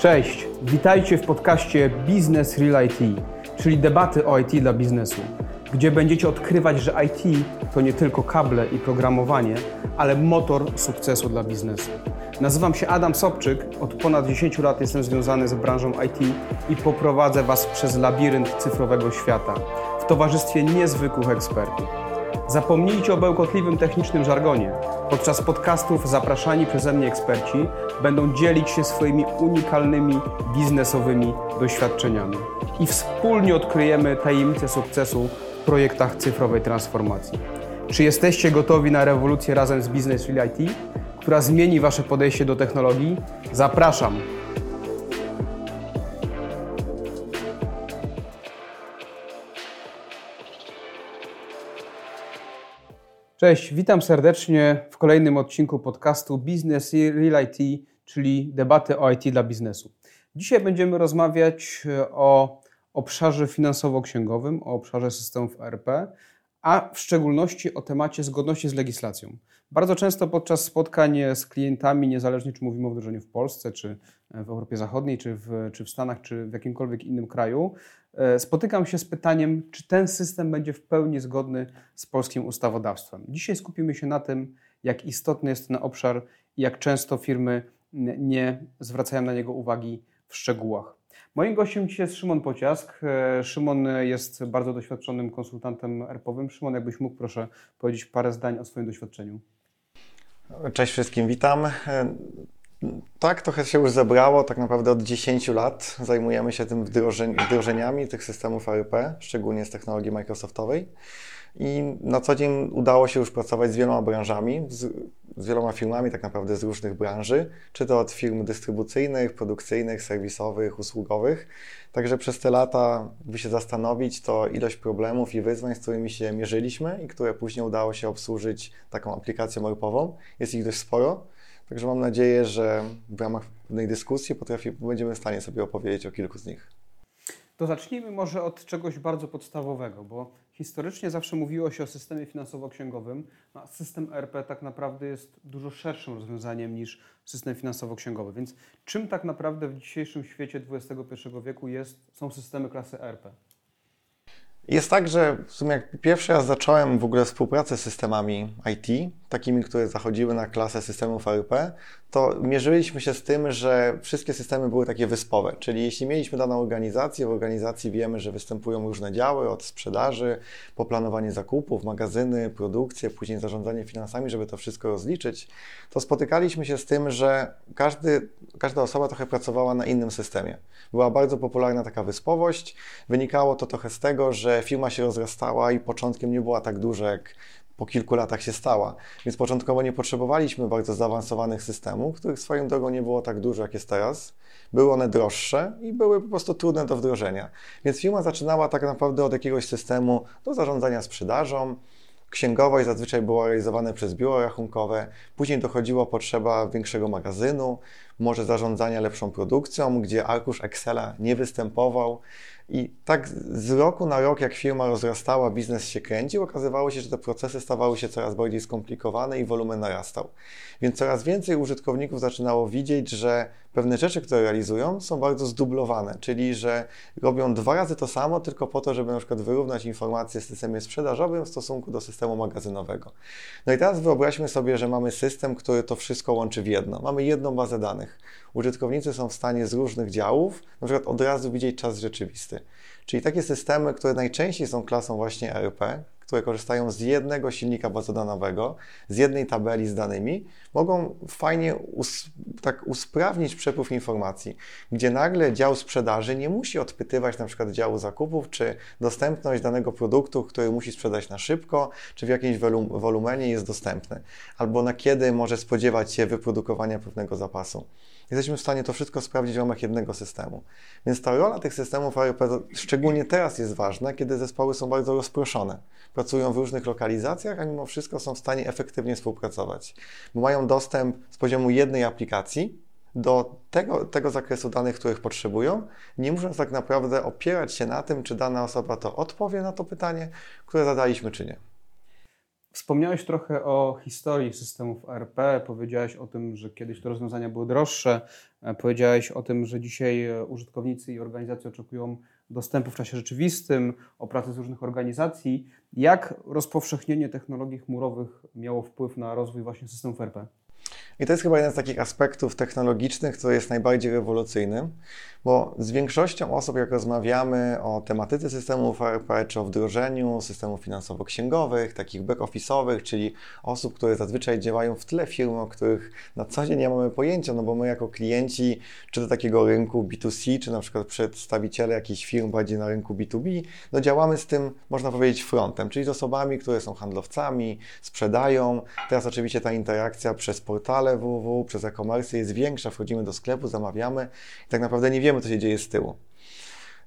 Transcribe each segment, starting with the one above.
Cześć, witajcie w podcaście Business Real IT, czyli debaty o IT dla biznesu, gdzie będziecie odkrywać, że IT to nie tylko kable i programowanie, ale motor sukcesu dla biznesu. Nazywam się Adam Sobczyk, od ponad 10 lat jestem związany z branżą IT i poprowadzę Was przez labirynt cyfrowego świata w towarzystwie niezwykłych ekspertów. Zapomnijcie o bełkotliwym technicznym żargonie. Podczas podcastów zapraszani przeze mnie eksperci będą dzielić się swoimi unikalnymi biznesowymi doświadczeniami i wspólnie odkryjemy tajemnice sukcesu w projektach cyfrowej transformacji. Czy jesteście gotowi na rewolucję razem z Business Real IT, która zmieni Wasze podejście do technologii? Zapraszam! Cześć, witam serdecznie w kolejnym odcinku podcastu Business Real IT, czyli debaty o IT dla biznesu. Dzisiaj będziemy rozmawiać e, o obszarze finansowo-księgowym, o obszarze systemów ERP, a w szczególności o temacie zgodności z legislacją. Bardzo często podczas spotkań z klientami, niezależnie czy mówimy o wdrożeniu w Polsce, czy w Europie Zachodniej, czy w, czy w Stanach, czy w jakimkolwiek innym kraju, e, spotykam się z pytaniem, czy ten system będzie w pełni zgodny z polskim ustawodawstwem. Dzisiaj skupimy się na tym, jak istotny jest ten obszar i jak często firmy nie zwracają na niego uwagi w szczegółach. Moim gościem dzisiaj jest Szymon Pociask. E, Szymon jest bardzo doświadczonym konsultantem ERP-owym. Szymon, jakbyś mógł proszę powiedzieć parę zdań o swoim doświadczeniu. Cześć wszystkim, witam. Tak, trochę się już zebrało. Tak naprawdę od 10 lat zajmujemy się tym wdrożeniami tych systemów ERP, szczególnie z technologii Microsoftowej. I na co dzień udało się już pracować z wieloma branżami, z, z, wieloma firmami tak naprawdę z różnych branży, czy to od firm dystrybucyjnych, produkcyjnych, serwisowych, usługowych. Także przez te lata, by się zastanowić, to ilość problemów i wyzwań, z którymi się mierzyliśmy i które później udało się obsłużyć taką aplikacją ERP-ową, jest ich dość sporo. Także mam nadzieję, że w ramach pewnej dyskusji potrafi, będziemy w stanie sobie opowiedzieć o kilku z nich. To zacznijmy może od czegoś bardzo podstawowego, bo historycznie zawsze mówiło się o systemie finansowo-księgowym, a system ERP tak naprawdę jest dużo szerszym rozwiązaniem niż system finansowo-księgowy. Więc czym tak naprawdę w dzisiejszym świecie XXI wieku jest, są systemy klasy ERP? Jest tak, że w sumie jak pierwszy raz zacząłem w ogóle współpracę z systemami IT, takimi, które zachodziły na klasę systemów ERP, to mierzyliśmy się z tym, że wszystkie systemy były takie wyspowe. Czyli jeśli mieliśmy daną organizację, w organizacji wiemy, że występują różne działy od sprzedaży, po planowanie zakupów, magazyny, produkcję, później zarządzanie finansami, żeby to wszystko rozliczyć, to spotykaliśmy się z tym, że każdy, każda osoba trochę pracowała na innym systemie. Była bardzo popularna taka wyspowość. Wynikało to trochę z tego, że firma się rozrastała i początkiem nie była tak duża, jak po kilku latach się stała. Więc początkowo nie potrzebowaliśmy bardzo zaawansowanych systemów, których swoją drogą nie było tak dużo, jak jest teraz. Były one droższe i były po prostu trudne do wdrożenia. Więc firma zaczynała tak naprawdę od jakiegoś systemu do zarządzania sprzedażą, Księgowość zazwyczaj była realizowana przez biuro rachunkowe, później dochodziła potrzeba większego magazynu, może zarządzania lepszą produkcją, gdzie arkusz Excela nie występował. I tak z roku na rok, jak firma rozrastała, biznes się kręcił, okazywało się, że te procesy stawały się coraz bardziej skomplikowane i wolumen narastał. Więc coraz więcej użytkowników zaczynało widzieć, że pewne rzeczy, które realizują, są bardzo zdublowane, czyli że robią dwa razy to samo, tylko po to, żeby na przykład wyrównać informacje w systemie sprzedażowym w stosunku do systemu magazynowego. No i teraz wyobraźmy sobie, że mamy system, który to wszystko łączy w jedno. Mamy jedną bazę danych. Użytkownicy są w stanie z różnych działów na przykład od razu widzieć czas rzeczywisty. Czyli takie systemy, które najczęściej są klasą właśnie ERP, które korzystają z jednego silnika bazodanowego, z jednej tabeli z danymi, mogą fajnie us tak usprawnić przepływ informacji, gdzie nagle dział sprzedaży nie musi odpytywać na przykład działu zakupów, czy dostępność danego produktu, który musi sprzedać na szybko, czy w jakimś wolumenie jest dostępny, albo na kiedy może spodziewać się wyprodukowania pewnego zapasu jesteśmy w stanie to wszystko sprawdzić w ramach jednego systemu. Więc ta rola tych systemów szczególnie teraz jest ważna, kiedy zespoły są bardzo rozproszone. Pracują w różnych lokalizacjach, a mimo wszystko są w stanie efektywnie współpracować, bo mają dostęp z poziomu jednej aplikacji do tego, tego zakresu danych, których potrzebują, nie muszą tak naprawdę opierać się na tym, czy dana osoba to odpowie na to pytanie, które zadaliśmy, czy nie. Wspomniałeś trochę o historii systemów ERP, powiedziałeś o tym, że kiedyś te rozwiązania były droższe, e, powiedziałeś o tym, że dzisiaj e, użytkownicy i organizacje oczekują dostępu w czasie rzeczywistym, o pracy z różnych organizacji. Jak rozpowszechnienie technologii chmurowych miało wpływ na rozwój właśnie systemów ERP? I to jest chyba jeden z takich aspektów technologicznych, który jest najbardziej rewolucyjny, bo z większością osób, jak rozmawiamy o tematyce systemów ERP, czy o wdrożeniu systemów finansowo-księgowych, takich back-office'owych, czyli osób, które zazwyczaj działają w tle firm, o których na co dzień nie mamy pojęcia, no bo my jako klienci, czy do takiego rynku B2C, czy na przykład przedstawiciele jakichś firm bardziej na rynku B2B, no działamy z tym, można powiedzieć, frontem, czyli z osobami, które są handlowcami, sprzedają. Teraz oczywiście ta interakcja przez portale www, przez e-commerce jest większa, wchodzimy do sklepu, zamawiamy i tak naprawdę nie wiemy, co się dzieje z tyłu.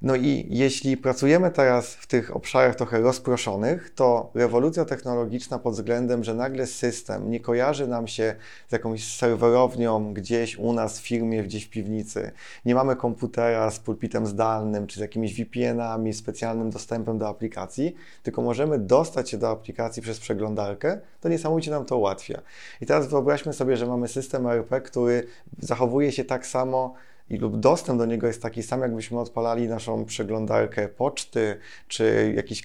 No i jeśli pracujemy teraz w tych obszarach trochę rozproszonych, to rewolucja technologiczna pod względem, że nagle system nie kojarzy nam się z jakąś serwerownią gdzieś u nas w firmie, gdzieś w piwnicy. Nie mamy komputera z pulpitem zdalnym, czy z jakimiś VPN-ami, specjalnym dostępem do aplikacji, tylko możemy dostać się do aplikacji przez przeglądarkę, to niesamowicie nam to ułatwia. I teraz wyobraźmy sobie, że mamy system ERP, który zachowuje się tak samo, i lub dostęp do niego jest taki sam, jakbyśmy odpalali naszą przeglądarkę poczty, czy jakiś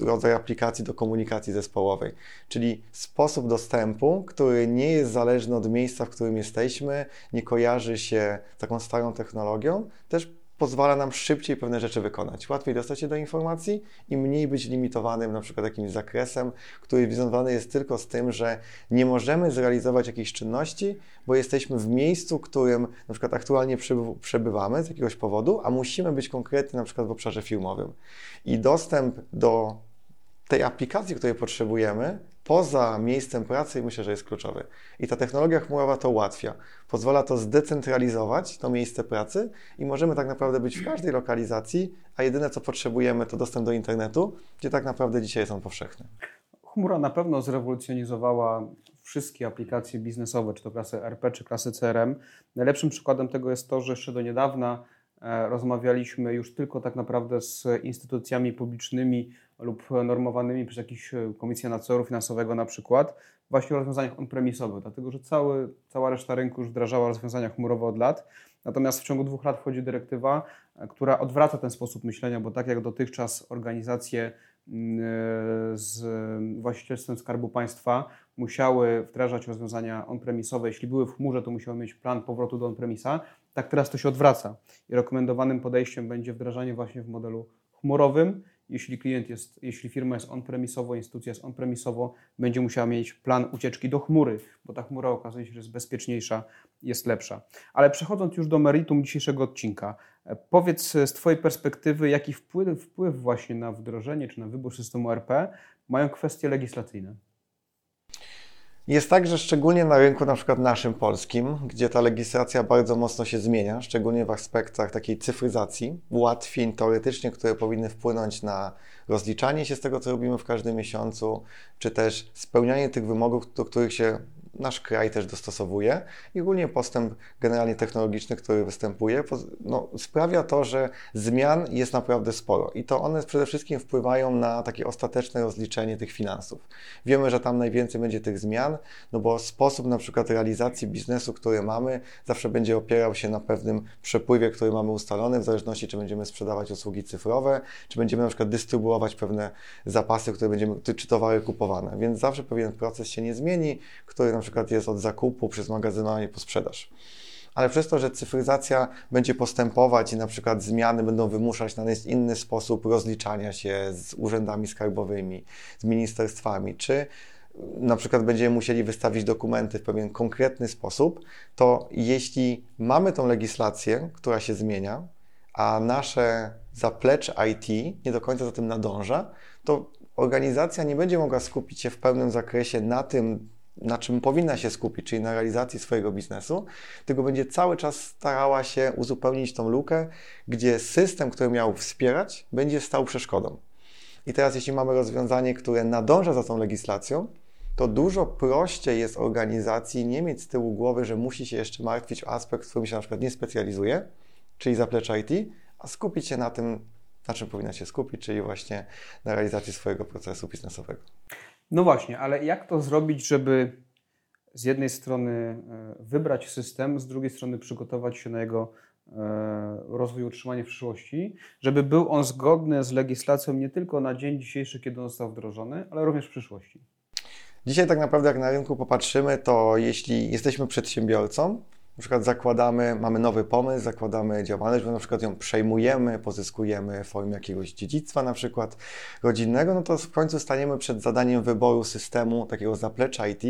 rodzaj aplikacji do komunikacji zespołowej. Czyli sposób dostępu, który nie jest zależny od miejsca, w którym jesteśmy, nie kojarzy się taką starą technologią, też pozwala nam szybciej pewne rzeczy wykonać. Łatwiej dostać się do informacji i mniej być limitowanym na przykład jakimś zakresem, który związany jest tylko z tym, że nie możemy zrealizować jakiejś czynności, bo jesteśmy w miejscu, którym na przykład aktualnie przebywamy z jakiegoś powodu, a musimy być konkretni na przykład w obszarze filmowym. I dostęp do tej aplikacji, której potrzebujemy, poza miejscem pracy myślę, że jest kluczowy. I ta technologia chmurowa to ułatwia. Pozwala to zdecentralizować to miejsce pracy i możemy tak naprawdę być w każdej lokalizacji, a jedyne co potrzebujemy to dostęp do internetu, gdzie tak naprawdę dzisiaj jest on powszechny. Chmura na pewno zrewolucjonizowała wszystkie aplikacje biznesowe, czy to klasy RP, czy klasy CRM. Najlepszym przykładem tego jest to, że jeszcze do niedawna e, rozmawialiśmy już tylko tak naprawdę z instytucjami publicznymi lub normowanymi przez jakąś e, komisję nadzoru finansowego na przykład, właśnie o rozwiązaniach on-premisowych, dlatego że cały, cała reszta rynku już wdrażała rozwiązania chmurowe od lat. Natomiast w ciągu dwóch lat wchodzi dyrektywa, e, która odwraca ten sposób myślenia, bo tak jak dotychczas organizacje mm, e, z właścicielstwem Skarbu Państwa musiały wdrażać rozwiązania on-premisowe. Jeśli były w chmurze, to musiały mieć plan powrotu do on-premisa. Tak teraz to się odwraca i rekomendowanym podejściem będzie wdrażanie właśnie w modelu chmurowym jeśli klient jest, jeśli firma jest on-premisowo, instytucja jest on-premisowo, będzie musiała mieć plan ucieczki do chmury, bo ta chmura okazuje się, że jest bezpieczniejsza, jest lepsza. Ale przechodząc już do meritum dzisiejszego odcinka, e, powiedz z Twojej perspektywy, jaki wpływ, wpływ właśnie na wdrożenie czy na wybór systemu RP mają kwestie legislacyjne? Jest tak, że szczególnie na rynku na przykład naszym polskim, gdzie ta legislacja bardzo mocno się zmienia, szczególnie w aspektach takiej cyfryzacji, ułatwień teoretycznie, które powinny wpłynąć na rozliczanie się z tego, co robimy w każdym miesiącu, czy też spełnianie tych wymogów, do których się nasz kraj też dostosowuje i ogólnie postęp generalnie technologiczny, który występuje, no, sprawia to, że zmian jest naprawdę sporo i to one przede wszystkim wpływają na takie ostateczne rozliczenie tych finansów. Wiemy, że tam najwięcej będzie tych zmian, no bo sposób na przykład realizacji biznesu, który mamy, zawsze będzie opierał się na pewnym przepływie, który mamy ustalony, w zależności czy będziemy sprzedawać usługi cyfrowe, czy będziemy na przykład dystrybuować pewne zapasy, które będziemy, czy towary kupowane. Więc zawsze pewien proces się nie zmieni, który na przykład jest od zakupu przez magazynowanie po sprzedaż. Ale przez to, że cyfryzacja będzie postępować i na przykład zmiany będą wymuszać na inny sposób rozliczania się z urzędami skarbowymi, z ministerstwami, czy na przykład będziemy musieli wystawić dokumenty w pewien konkretny sposób, to jeśli mamy tą legislację, która się zmienia, a nasze zaplecze IT nie do końca za tym nadąża, to organizacja nie będzie mogła skupić się w pełnym zakresie na tym, na czym powinna się skupić, czyli na realizacji swojego biznesu, tylko będzie cały czas starała się uzupełnić tą lukę, gdzie system, który miał wspierać, będzie stał przeszkodą. I teraz, jeśli mamy rozwiązanie, które nadąża za tą legislacją, to dużo prościej jest organizacji nie mieć z tyłu głowy, że musi się jeszcze martwić o aspekt, w którym się na przykład nie specjalizuje, czyli zaplecze IT, a skupić się na tym, na czym powinna się skupić, czyli właśnie na realizacji swojego procesu biznesowego. No właśnie, ale jak to zrobić, żeby z jednej strony e, wybrać system, z drugiej strony przygotować się na jego e, rozwój i utrzymanie w przyszłości, żeby był on zgodny z legislacją nie tylko na dzień dzisiejszy, kiedy on został wdrożony, ale również w przyszłości? Dzisiaj tak naprawdę jak na rynku popatrzymy, to jeśli jesteśmy przedsiębiorcą, na przykład zakładamy, mamy nowy pomysł, zakładamy działalność, bo na przykład ją przejmujemy, pozyskujemy w formie jakiegoś dziedzictwa na przykład rodzinnego, no to w końcu staniemy przed zadaniem wyboru systemu, takiego zaplecza IT,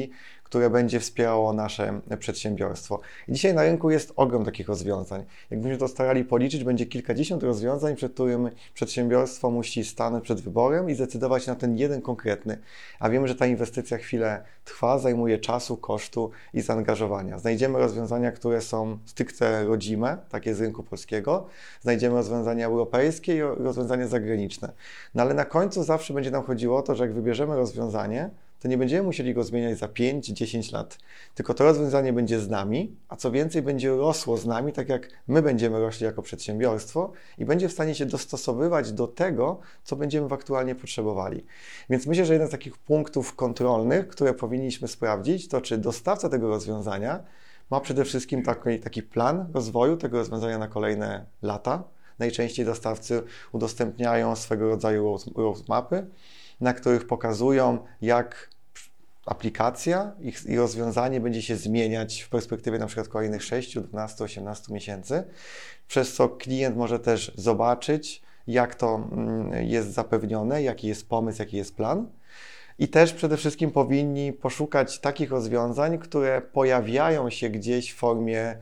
które będzie wspierało nasze przedsiębiorstwo. I dzisiaj na rynku jest ogrom takich rozwiązań. Jakbyśmy to starali policzyć, będzie kilkadziesiąt rozwiązań, przed którym przedsiębiorstwo musi stanąć przed wyborem i zdecydować na ten jeden konkretny. A wiemy, że ta inwestycja chwilę trwa, zajmuje czasu, kosztu i zaangażowania. Znajdziemy rozwiązania, które są stricte rodzime, takie z rynku polskiego, znajdziemy rozwiązania europejskie i rozwiązania zagraniczne. No ale na końcu zawsze będzie nam chodziło o to, że jak wybierzemy rozwiązanie, to nie będziemy musieli go zmieniać za 5-10 lat. Tylko to rozwiązanie będzie z nami, a co więcej, będzie rosło z nami, tak jak my będziemy rośli jako przedsiębiorstwo i będzie w stanie się dostosowywać do tego, co będziemy aktualnie potrzebowali. Więc myślę, że jeden z takich punktów kontrolnych, które powinniśmy sprawdzić, to czy dostawca tego rozwiązania ma przede wszystkim taki, taki plan rozwoju tego rozwiązania na kolejne lata. Najczęściej dostawcy udostępniają swego rodzaju roadmapy, na których pokazują, jak aplikacja i rozwiązanie będzie się zmieniać w perspektywie na przykład kolejnych 6, 12, 18 miesięcy, przez co klient może też zobaczyć, jak to mm, jest zapewnione, jaki jest pomysł, jaki jest plan. I też przede wszystkim powinni poszukać takich rozwiązań, które pojawiają się gdzieś w formie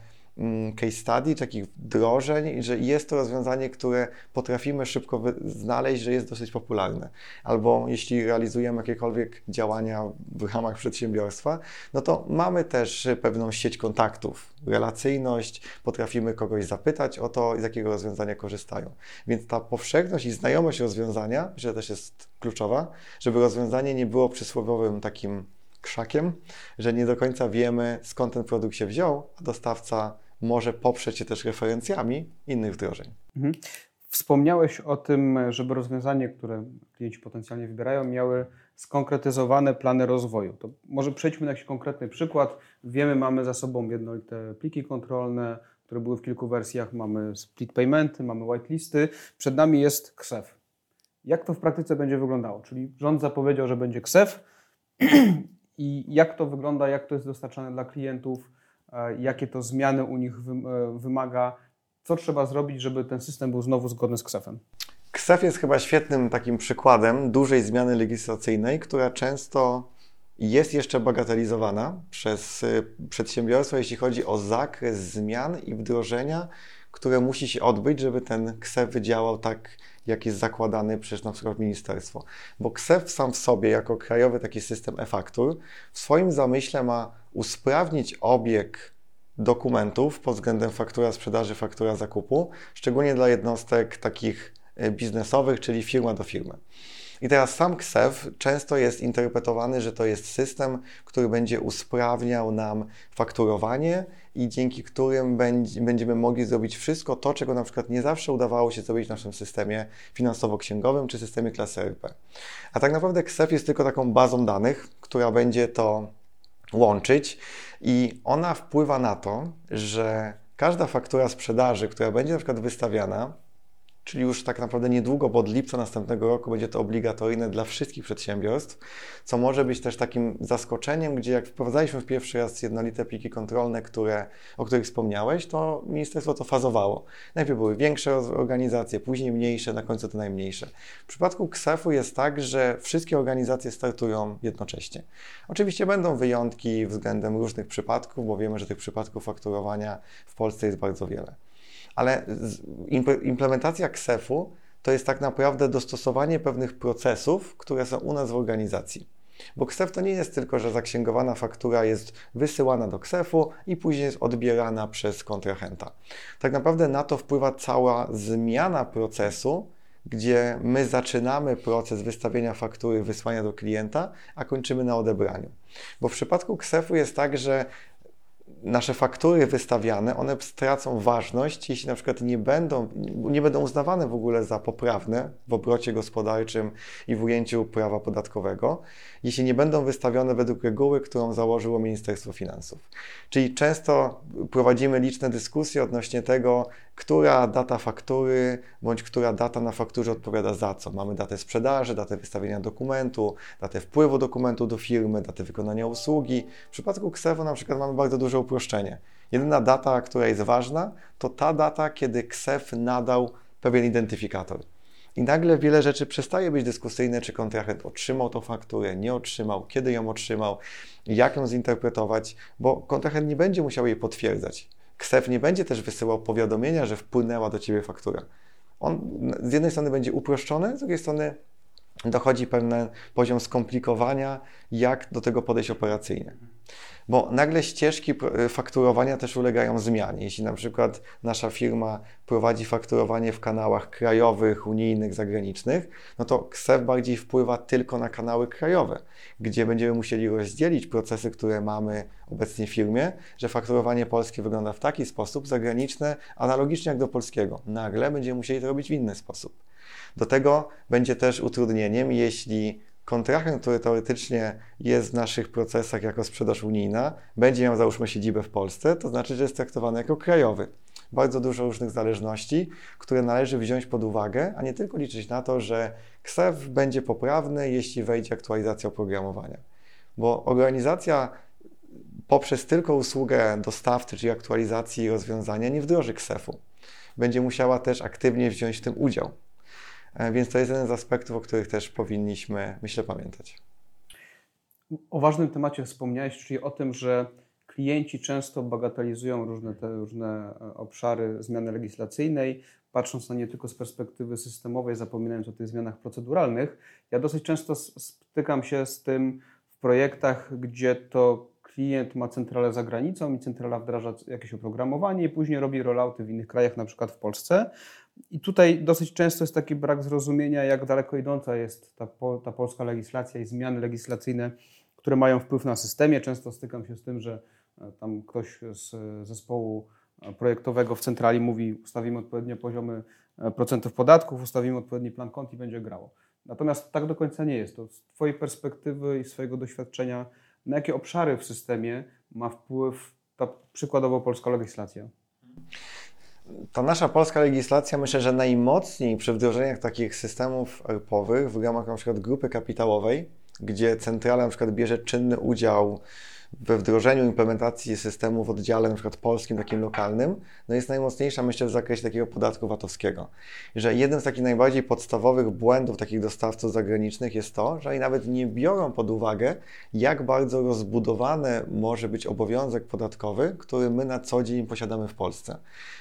case study, takich wdrożeń, że jest to rozwiązanie, które potrafimy szybko znaleźć, że jest dosyć popularne. Albo jeśli realizujemy jakiekolwiek działania w ramach przedsiębiorstwa, no to mamy też pewną sieć kontaktów, relacyjność, potrafimy kogoś zapytać o to, z jakiego rozwiązania korzystają. Więc ta powszechność i znajomość rozwiązania, że też jest kluczowa, żeby rozwiązanie nie było przysłowiowym takim krzakiem, że nie do końca wiemy, skąd ten produkt się wziął, a dostawca może poprzeć się też referencjami innych wdrożeń. Mhm. Wspomniałeś o tym, żeby rozwiązanie, które klienci potencjalnie wybierają, miały skonkretyzowane plany rozwoju. To może przejdźmy na jakiś konkretny przykład. Wiemy, mamy za sobą jednolite pliki kontrolne, które były w kilku wersjach, mamy split paymenty, mamy whitelisty, przed nami jest KSEF. Jak to w praktyce będzie wyglądało? Czyli rząd zapowiedział, że będzie KSEF i jak to wygląda, jak to jest dostarczane dla klientów, jakie to zmiany u nich e, wymaga, co trzeba zrobić, żeby ten system był znowu zgodny z KSEF-em? KSEF jest chyba świetnym takim przykładem dużej zmiany legislacyjnej, która często jest jeszcze bagatelizowana przez e, przedsiębiorstwa, jeśli chodzi o zakres zmian i wdrożenia, które musi się odbyć, żeby ten KSEF wydziałał tak, jak jest zakładany przez na przykład ministerstwo. Bo KSEF sam w sobie, jako krajowy taki system e-faktur, w swoim zamyśle ma usprawnić obieg dokumentów pod względem faktura sprzedaży, faktura zakupu, szczególnie dla jednostek takich e, biznesowych, czyli firma do firmy. I teraz sam KSEF często jest interpretowany, że to jest system, który będzie usprawniał nam fakturowanie i dzięki którym będziemy mogli zrobić wszystko to, czego na przykład nie zawsze udawało się zrobić w naszym systemie finansowo-księgowym czy systemie klasy RP. A tak naprawdę KSEF jest tylko taką bazą danych, która będzie to łączyć i ona wpływa na to, że każda faktura sprzedaży, która będzie na przykład wystawiana, czyli już tak naprawdę niedługo, bo od lipca następnego roku będzie to obligatoryjne dla wszystkich przedsiębiorstw, co może być też takim zaskoczeniem, gdzie jak wprowadzaliśmy w pierwszy raz jednolite pliki kontrolne, które, o których wspomniałeś, to ministerstwo to fazowało. Najpierw były większe organizacje, później mniejsze, na końcu te najmniejsze. W przypadku KSEF-u jest tak, że wszystkie organizacje startują jednocześnie. Oczywiście będą wyjątki względem różnych przypadków, bo wiemy, że tych przypadków fakturowania w Polsce jest bardzo wiele ale implementacja KSEF-u to jest tak naprawdę dostosowanie pewnych procesów, które są u nas w organizacji. Bo KSEF to nie jest tylko, że zaksięgowana faktura jest wysyłana do KSEF-u i później jest odbierana przez kontrahenta. Tak naprawdę na to wpływa cała zmiana procesu, gdzie my zaczynamy proces wystawienia faktury, wysłania do klienta, a kończymy na odebraniu. Bo w przypadku KSEF-u jest tak, że nasze faktury wystawiane, one stracą ważność, jeśli na przykład nie będą, nie będą uznawane w ogóle za poprawne w obrocie gospodarczym i w ujęciu prawa podatkowego, jeśli nie będą wystawione według reguły, którą założyło Ministerstwo Finansów. Czyli często prowadzimy liczne dyskusje odnośnie tego, która data faktury bądź która data na fakturze odpowiada za co. Mamy datę sprzedaży, datę wystawienia dokumentu, datę wpływu dokumentu do firmy, datę wykonania usługi. W przypadku KSEF-u na przykład mamy bardzo duże uproszczenie. Jedyna data, która jest ważna, to ta data, kiedy KSEF nadał pewien identyfikator. I nagle wiele rzeczy przestaje być dyskusyjne, czy kontrahent otrzymał tą fakturę, nie otrzymał, kiedy ją otrzymał, jak ją zinterpretować, bo kontrahent nie będzie musiał jej potwierdzać. KSEF nie będzie też wysyłał powiadomienia, że wpłynęła do Ciebie faktura. On z jednej strony będzie uproszczony, z drugiej strony dochodzi pewien poziom skomplikowania, jak do tego podejść operacyjnie bo nagle ścieżki fakturowania też ulegają zmianie. Jeśli na przykład nasza firma prowadzi fakturowanie w kanałach krajowych, unijnych, zagranicznych, no to KSEF bardziej wpływa tylko na kanały krajowe, gdzie będziemy musieli rozdzielić procesy, które mamy obecnie w firmie, że fakturowanie polskie wygląda w taki sposób, zagraniczne analogicznie jak do polskiego. Nagle będziemy musieli to robić w inny sposób. Do tego będzie też utrudnieniem, jeśli kontrahent, który teoretycznie jest w naszych procesach jako sprzedaż unijna, będzie miał załóżmy siedzibę w Polsce, to znaczy, że jest traktowany jako krajowy. Bardzo dużo różnych zależności, które należy wziąć pod uwagę, a nie tylko liczyć na to, że KSEF będzie poprawny, jeśli wejdzie aktualizacja oprogramowania. Bo organizacja poprzez tylko usługę dostawcy, czyli aktualizacji rozwiązania, nie wdroży KSEF-u. Będzie musiała też aktywnie wziąć w tym udział. E, więc to jest jeden z aspektów, o których też powinniśmy, myślę, pamiętać. O ważnym temacie wspomniałeś, czyli o tym, że klienci często bagatelizują różne te różne e, obszary zmiany legislacyjnej, patrząc na nie tylko z perspektywy systemowej, zapominając o tych zmianach proceduralnych. Ja dosyć często stykam się z tym w projektach, gdzie to klient ma centralę za granicą i centrala wdraża jakieś oprogramowanie i później robi rollouty w innych krajach, na przykład w Polsce. I tutaj dosyć często jest taki brak zrozumienia, jak daleko idąca jest ta, ta polska legislacja i zmiany legislacyjne, które mają wpływ na systemie. Często stykam się z tym, że e, tam ktoś z zespołu e, projektowego w centrali mówi, ustawimy odpowiednie poziomy e, procentów podatków, ustawimy odpowiedni plan kont i będzie grało. Natomiast tak do końca nie jest. To z Twojej perspektywy i swojego doświadczenia, na jakie obszary w systemie ma wpływ ta przykładowo polska legislacja? ta nasza polska legislacja myślę, że najmocniej przy wdrożeniach takich systemów ERP-owych w ramach przykład grupy kapitałowej, gdzie centrala przykład bierze czynny udział we wdrożeniu implementacji systemu w oddziale na przykład polskim, takim lokalnym, no jest najmocniejsza myślę w zakresie takiego podatku VAT-owskiego. Że jeden z takich najbardziej podstawowych błędów takich dostawców zagranicznych jest to, że oni nawet nie biorą pod uwagę, jak bardzo rozbudowany może być obowiązek podatkowy, który my na co dzień posiadamy w Polsce.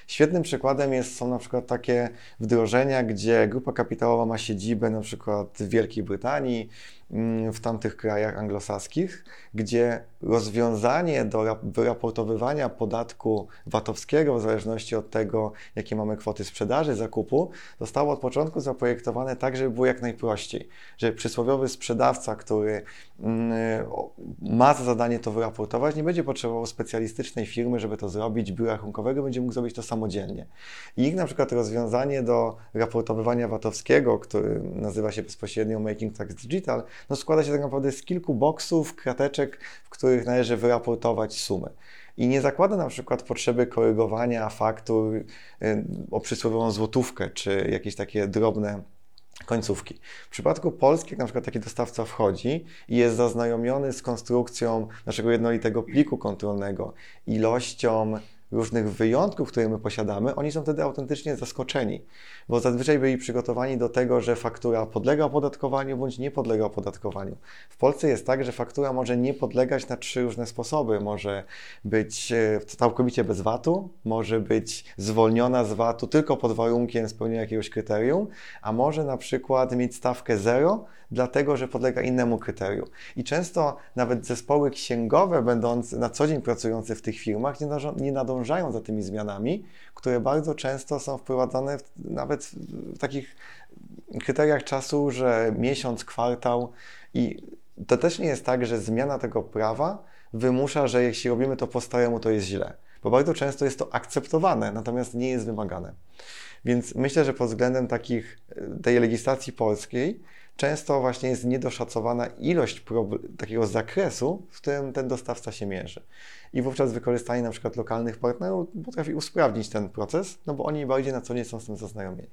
Świetnym przykładem jest, są na przykład takie wdrożenia, gdzie grupa kapitałowa ma siedzibę na przykład w Wielkiej Brytanii, mm, w tamtych krajach anglosaskich, gdzie rozwiązanie do wyraportowywania podatku VAT-owskiego w zależności od tego, jakie mamy kwoty sprzedaży, zakupu, zostało od początku zaprojektowane tak, żeby było jak najprościej. Że przysłowiowy sprzedawca, który mm, ma za zadanie to wyraportować, nie będzie potrzebował specjalistycznej firmy, żeby to zrobić, biura rachunkowego, będzie mógł zrobić to samodzielnie. Ich na przykład rozwiązanie do raportowywania VAT-owskiego, który nazywa się bezpośrednio Making Tax Digital, no składa się tak naprawdę z kilku boksów, krateczek, w których należy wyraportować sumy i nie zakłada na przykład potrzeby korygowania faktur y, o przysłowiową złotówkę, czy jakieś takie drobne końcówki. W przypadku Polski, jak na przykład taki dostawca wchodzi i jest zaznajomiony z konstrukcją naszego jednolitego pliku kontrolnego, ilością różnych wyjątków, które my posiadamy, oni są wtedy autentycznie zaskoczeni, bo zazwyczaj byli przygotowani do tego, że faktura podlega opodatkowaniu bądź nie podlega opodatkowaniu. W Polsce jest tak, że faktura może nie podlegać na trzy różne sposoby. Może być e, całkowicie bez VAT-u, może być zwolniona z VAT-u tylko pod warunkiem spełnienia jakiegoś kryterium, a może na przykład mieć stawkę zero, dlatego że podlega innemu kryterium. I często nawet zespoły księgowe, będąc na co dzień pracujące w tych firmach, nie, nadążają za tymi zmianami, które bardzo często są wprowadzane w, nawet w takich kryteriach czasu, że miesiąc, kwartał i to też nie jest tak, że zmiana tego prawa wymusza, że jeśli robimy to po staremu, to jest źle. Bo bardzo często jest to akceptowane, natomiast nie jest wymagane. Więc myślę, że pod względem takich, tej legislacji polskiej często właśnie jest niedoszacowana ilość takiego zakresu, w którym ten dostawca się mierzy. I wówczas wykorzystanie na przykład lokalnych partnerów potrafi usprawnić ten proces, no bo oni bardziej na co nie są z tym zaznajomieni.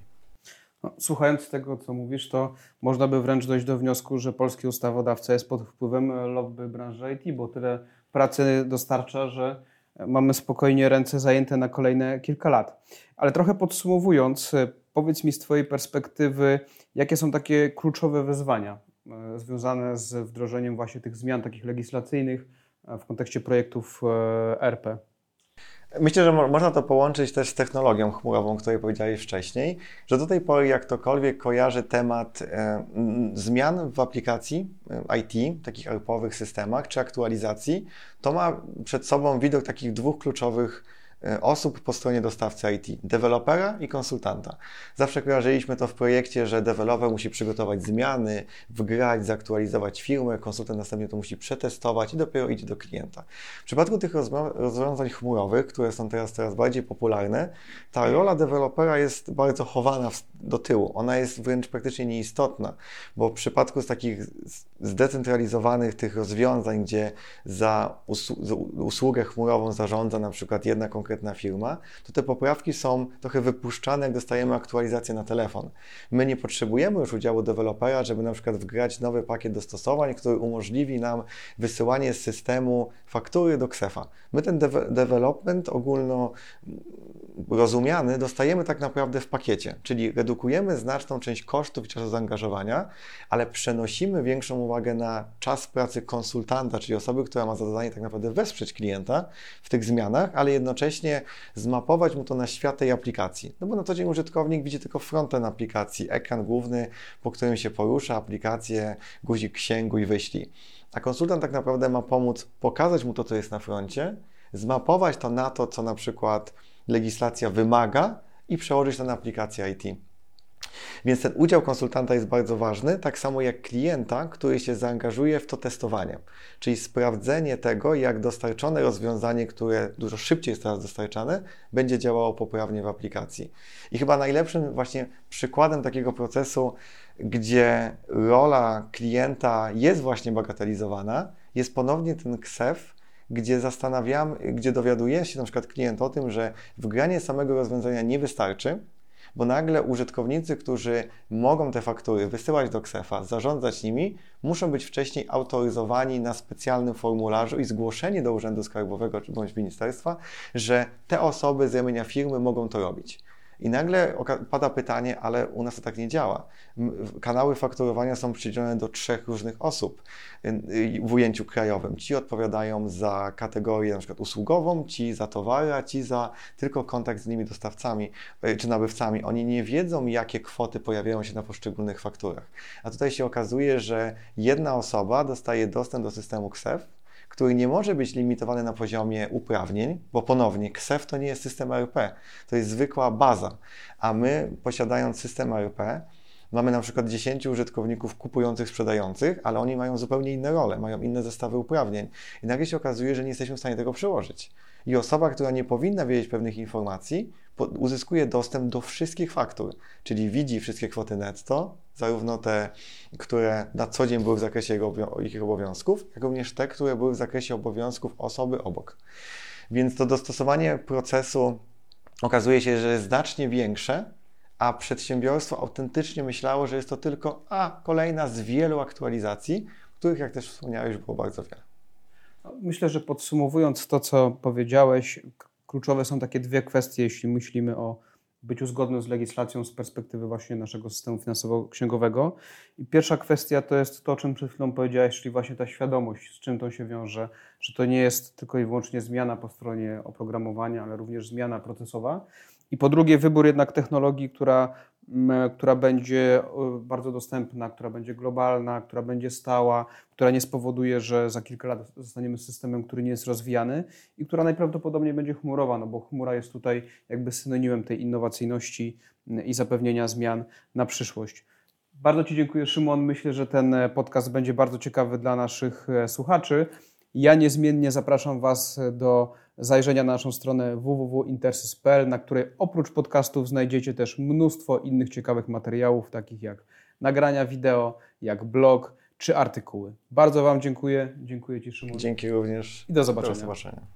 No, słuchając tego, co mówisz, to można by wręcz dojść do wniosku, że polski ustawodawca jest pod wpływem lobby branży IT, bo tyle pracy dostarcza, że mamy spokojnie ręce zajęte na kolejne kilka lat. Ale trochę podsumowując, powiedz mi z Twojej perspektywy, jakie są takie kluczowe wyzwania e, związane z wdrożeniem właśnie tych zmian takich legislacyjnych e, w kontekście projektów e, RP? Myślę, że mo można to połączyć też z technologią chmurową, o której powiedziałeś wcześniej, że do tej pory jak ktokolwiek kojarzy temat e, zmian w aplikacji e, IT, takich ARP-owych systemach czy aktualizacji, to ma przed sobą widok takich dwóch kluczowych osób po stronie dostawcy IT, dewelopera i konsultanta. Zawsze kojarzyliśmy to w projekcie, że deweloper musi przygotować zmiany, wgrać, zaktualizować firmę, konsultant następnie to musi przetestować i dopiero idzie do klienta. W przypadku tych rozwiązań chmurowych, które są teraz coraz bardziej popularne, ta rola dewelopera jest bardzo chowana do tyłu. Ona jest wręcz praktycznie nieistotna, bo w przypadku z takich zdecentralizowanych tych rozwiązań, gdzie za usługę chmurową zarządza na przykład jedna konkretna firma, to te poprawki są trochę wypuszczane, jak dostajemy aktualizację na telefon. My nie potrzebujemy już udziału dewelopera, żeby na przykład wgrać nowy pakiet dostosowań, który umożliwi nam wysyłanie z systemu faktury do Ksefa. My ten de development ogólno rozumiany dostajemy tak naprawdę w pakiecie, czyli redukujemy znaczną część kosztów i czasu zaangażowania, ale przenosimy większą uwagę na czas pracy konsultanta, czyli osoby, która ma za zadanie tak naprawdę wesprzeć klienta w tych zmianach, ale jednocześnie zmapować mu to na świat tej aplikacji. No bo na co dzień użytkownik widzi tylko frontend aplikacji, ekran główny, po którym się porusza, aplikację, guzik księgu i wyślij. A konsultant tak naprawdę ma pomóc pokazać mu to, co jest na froncie, zmapować to na to, co na przykład legislacja wymaga i przełożyć to na aplikację IT. Więc ten udział konsultanta jest bardzo ważny, tak samo jak klienta, który się zaangażuje w to testowanie, czyli sprawdzenie tego, jak dostarczone rozwiązanie, które dużo szybciej jest teraz dostarczane, będzie działało poprawnie w aplikacji. I chyba najlepszym właśnie przykładem takiego procesu, gdzie rola klienta jest właśnie bagatelizowana, jest ponownie ten KSEF, gdzie zastanawiam, gdzie dowiaduje się na przykład klient o tym, że wgranie samego rozwiązania nie wystarczy, bo nagle użytkownicy, którzy mogą te faktury wysyłać do Ksefa, zarządzać nimi, muszą być wcześniej autoryzowani na specjalnym formularzu i zgłoszeni do Urzędu Skarbowego bądź ministerstwa, że te osoby z ramienia firmy mogą to robić. I nagle pada pytanie, ale u nas to tak nie działa. Kanały fakturowania są przydzielone do trzech różnych osób w ujęciu krajowym. Ci odpowiadają za kategorię na przykład usługową, ci za towary, a ci za tylko kontakt z innymi dostawcami y, czy nabywcami. Oni nie wiedzą, jakie kwoty pojawiają się na poszczególnych fakturach. A tutaj się okazuje, że jedna osoba dostaje dostęp do systemu KSEF, który nie może być limitowany na poziomie uprawnień, bo ponownie KSEF to nie jest system ERP, to jest zwykła baza, a my posiadając system ERP mamy na przykład 10 użytkowników kupujących, sprzedających, ale oni mają zupełnie inne role, mają inne zestawy uprawnień i nagle się okazuje, że nie jesteśmy w stanie tego przełożyć. I osoba, która nie powinna wiedzieć pewnych informacji, uzyskuje dostęp do wszystkich faktur, czyli widzi wszystkie kwoty netto, zarówno te, które na co dzień były w zakresie ich obowiązków, jak również te, które były w zakresie obowiązków osoby obok. Więc to dostosowanie procesu okazuje się, że jest znacznie większe, a przedsiębiorstwo autentycznie myślało, że jest to tylko a kolejna z wielu aktualizacji, których, jak też wspomniałeś, było bardzo wiele. Myślę, że podsumowując to, co powiedziałeś, kluczowe są takie dwie kwestie, jeśli myślimy o byciu zgodnym z legislacją z perspektywy właśnie naszego systemu finansowo-księgowego. I pierwsza kwestia to jest to, o czym przed chwilą powiedziałeś, czyli właśnie ta świadomość, z czym to się wiąże, że to nie jest tylko i wyłącznie zmiana po stronie oprogramowania, ale również zmiana procesowa. I po drugie, wybór jednak technologii, która która będzie bardzo dostępna, która będzie globalna, która będzie stała, która nie spowoduje, że za kilka lat zostaniemy systemem, który nie jest rozwijany i która najprawdopodobniej będzie chmurowa, no bo chmura jest tutaj jakby synonimem tej innowacyjności i zapewnienia zmian na przyszłość. Bardzo Ci dziękuję, Szymon. Myślę, że ten podcast będzie bardzo ciekawy dla naszych e, słuchaczy. Ja niezmiennie zapraszam Was do zajrzenia na naszą stronę www.intersys.pl, na której oprócz podcastów znajdziecie też mnóstwo innych ciekawych materiałów, takich jak nagrania wideo, jak blog czy artykuły. Bardzo Wam dziękuję. Dziękuję Ci, Szymon. Dzięki również. I do zobaczenia. Do zobaczenia.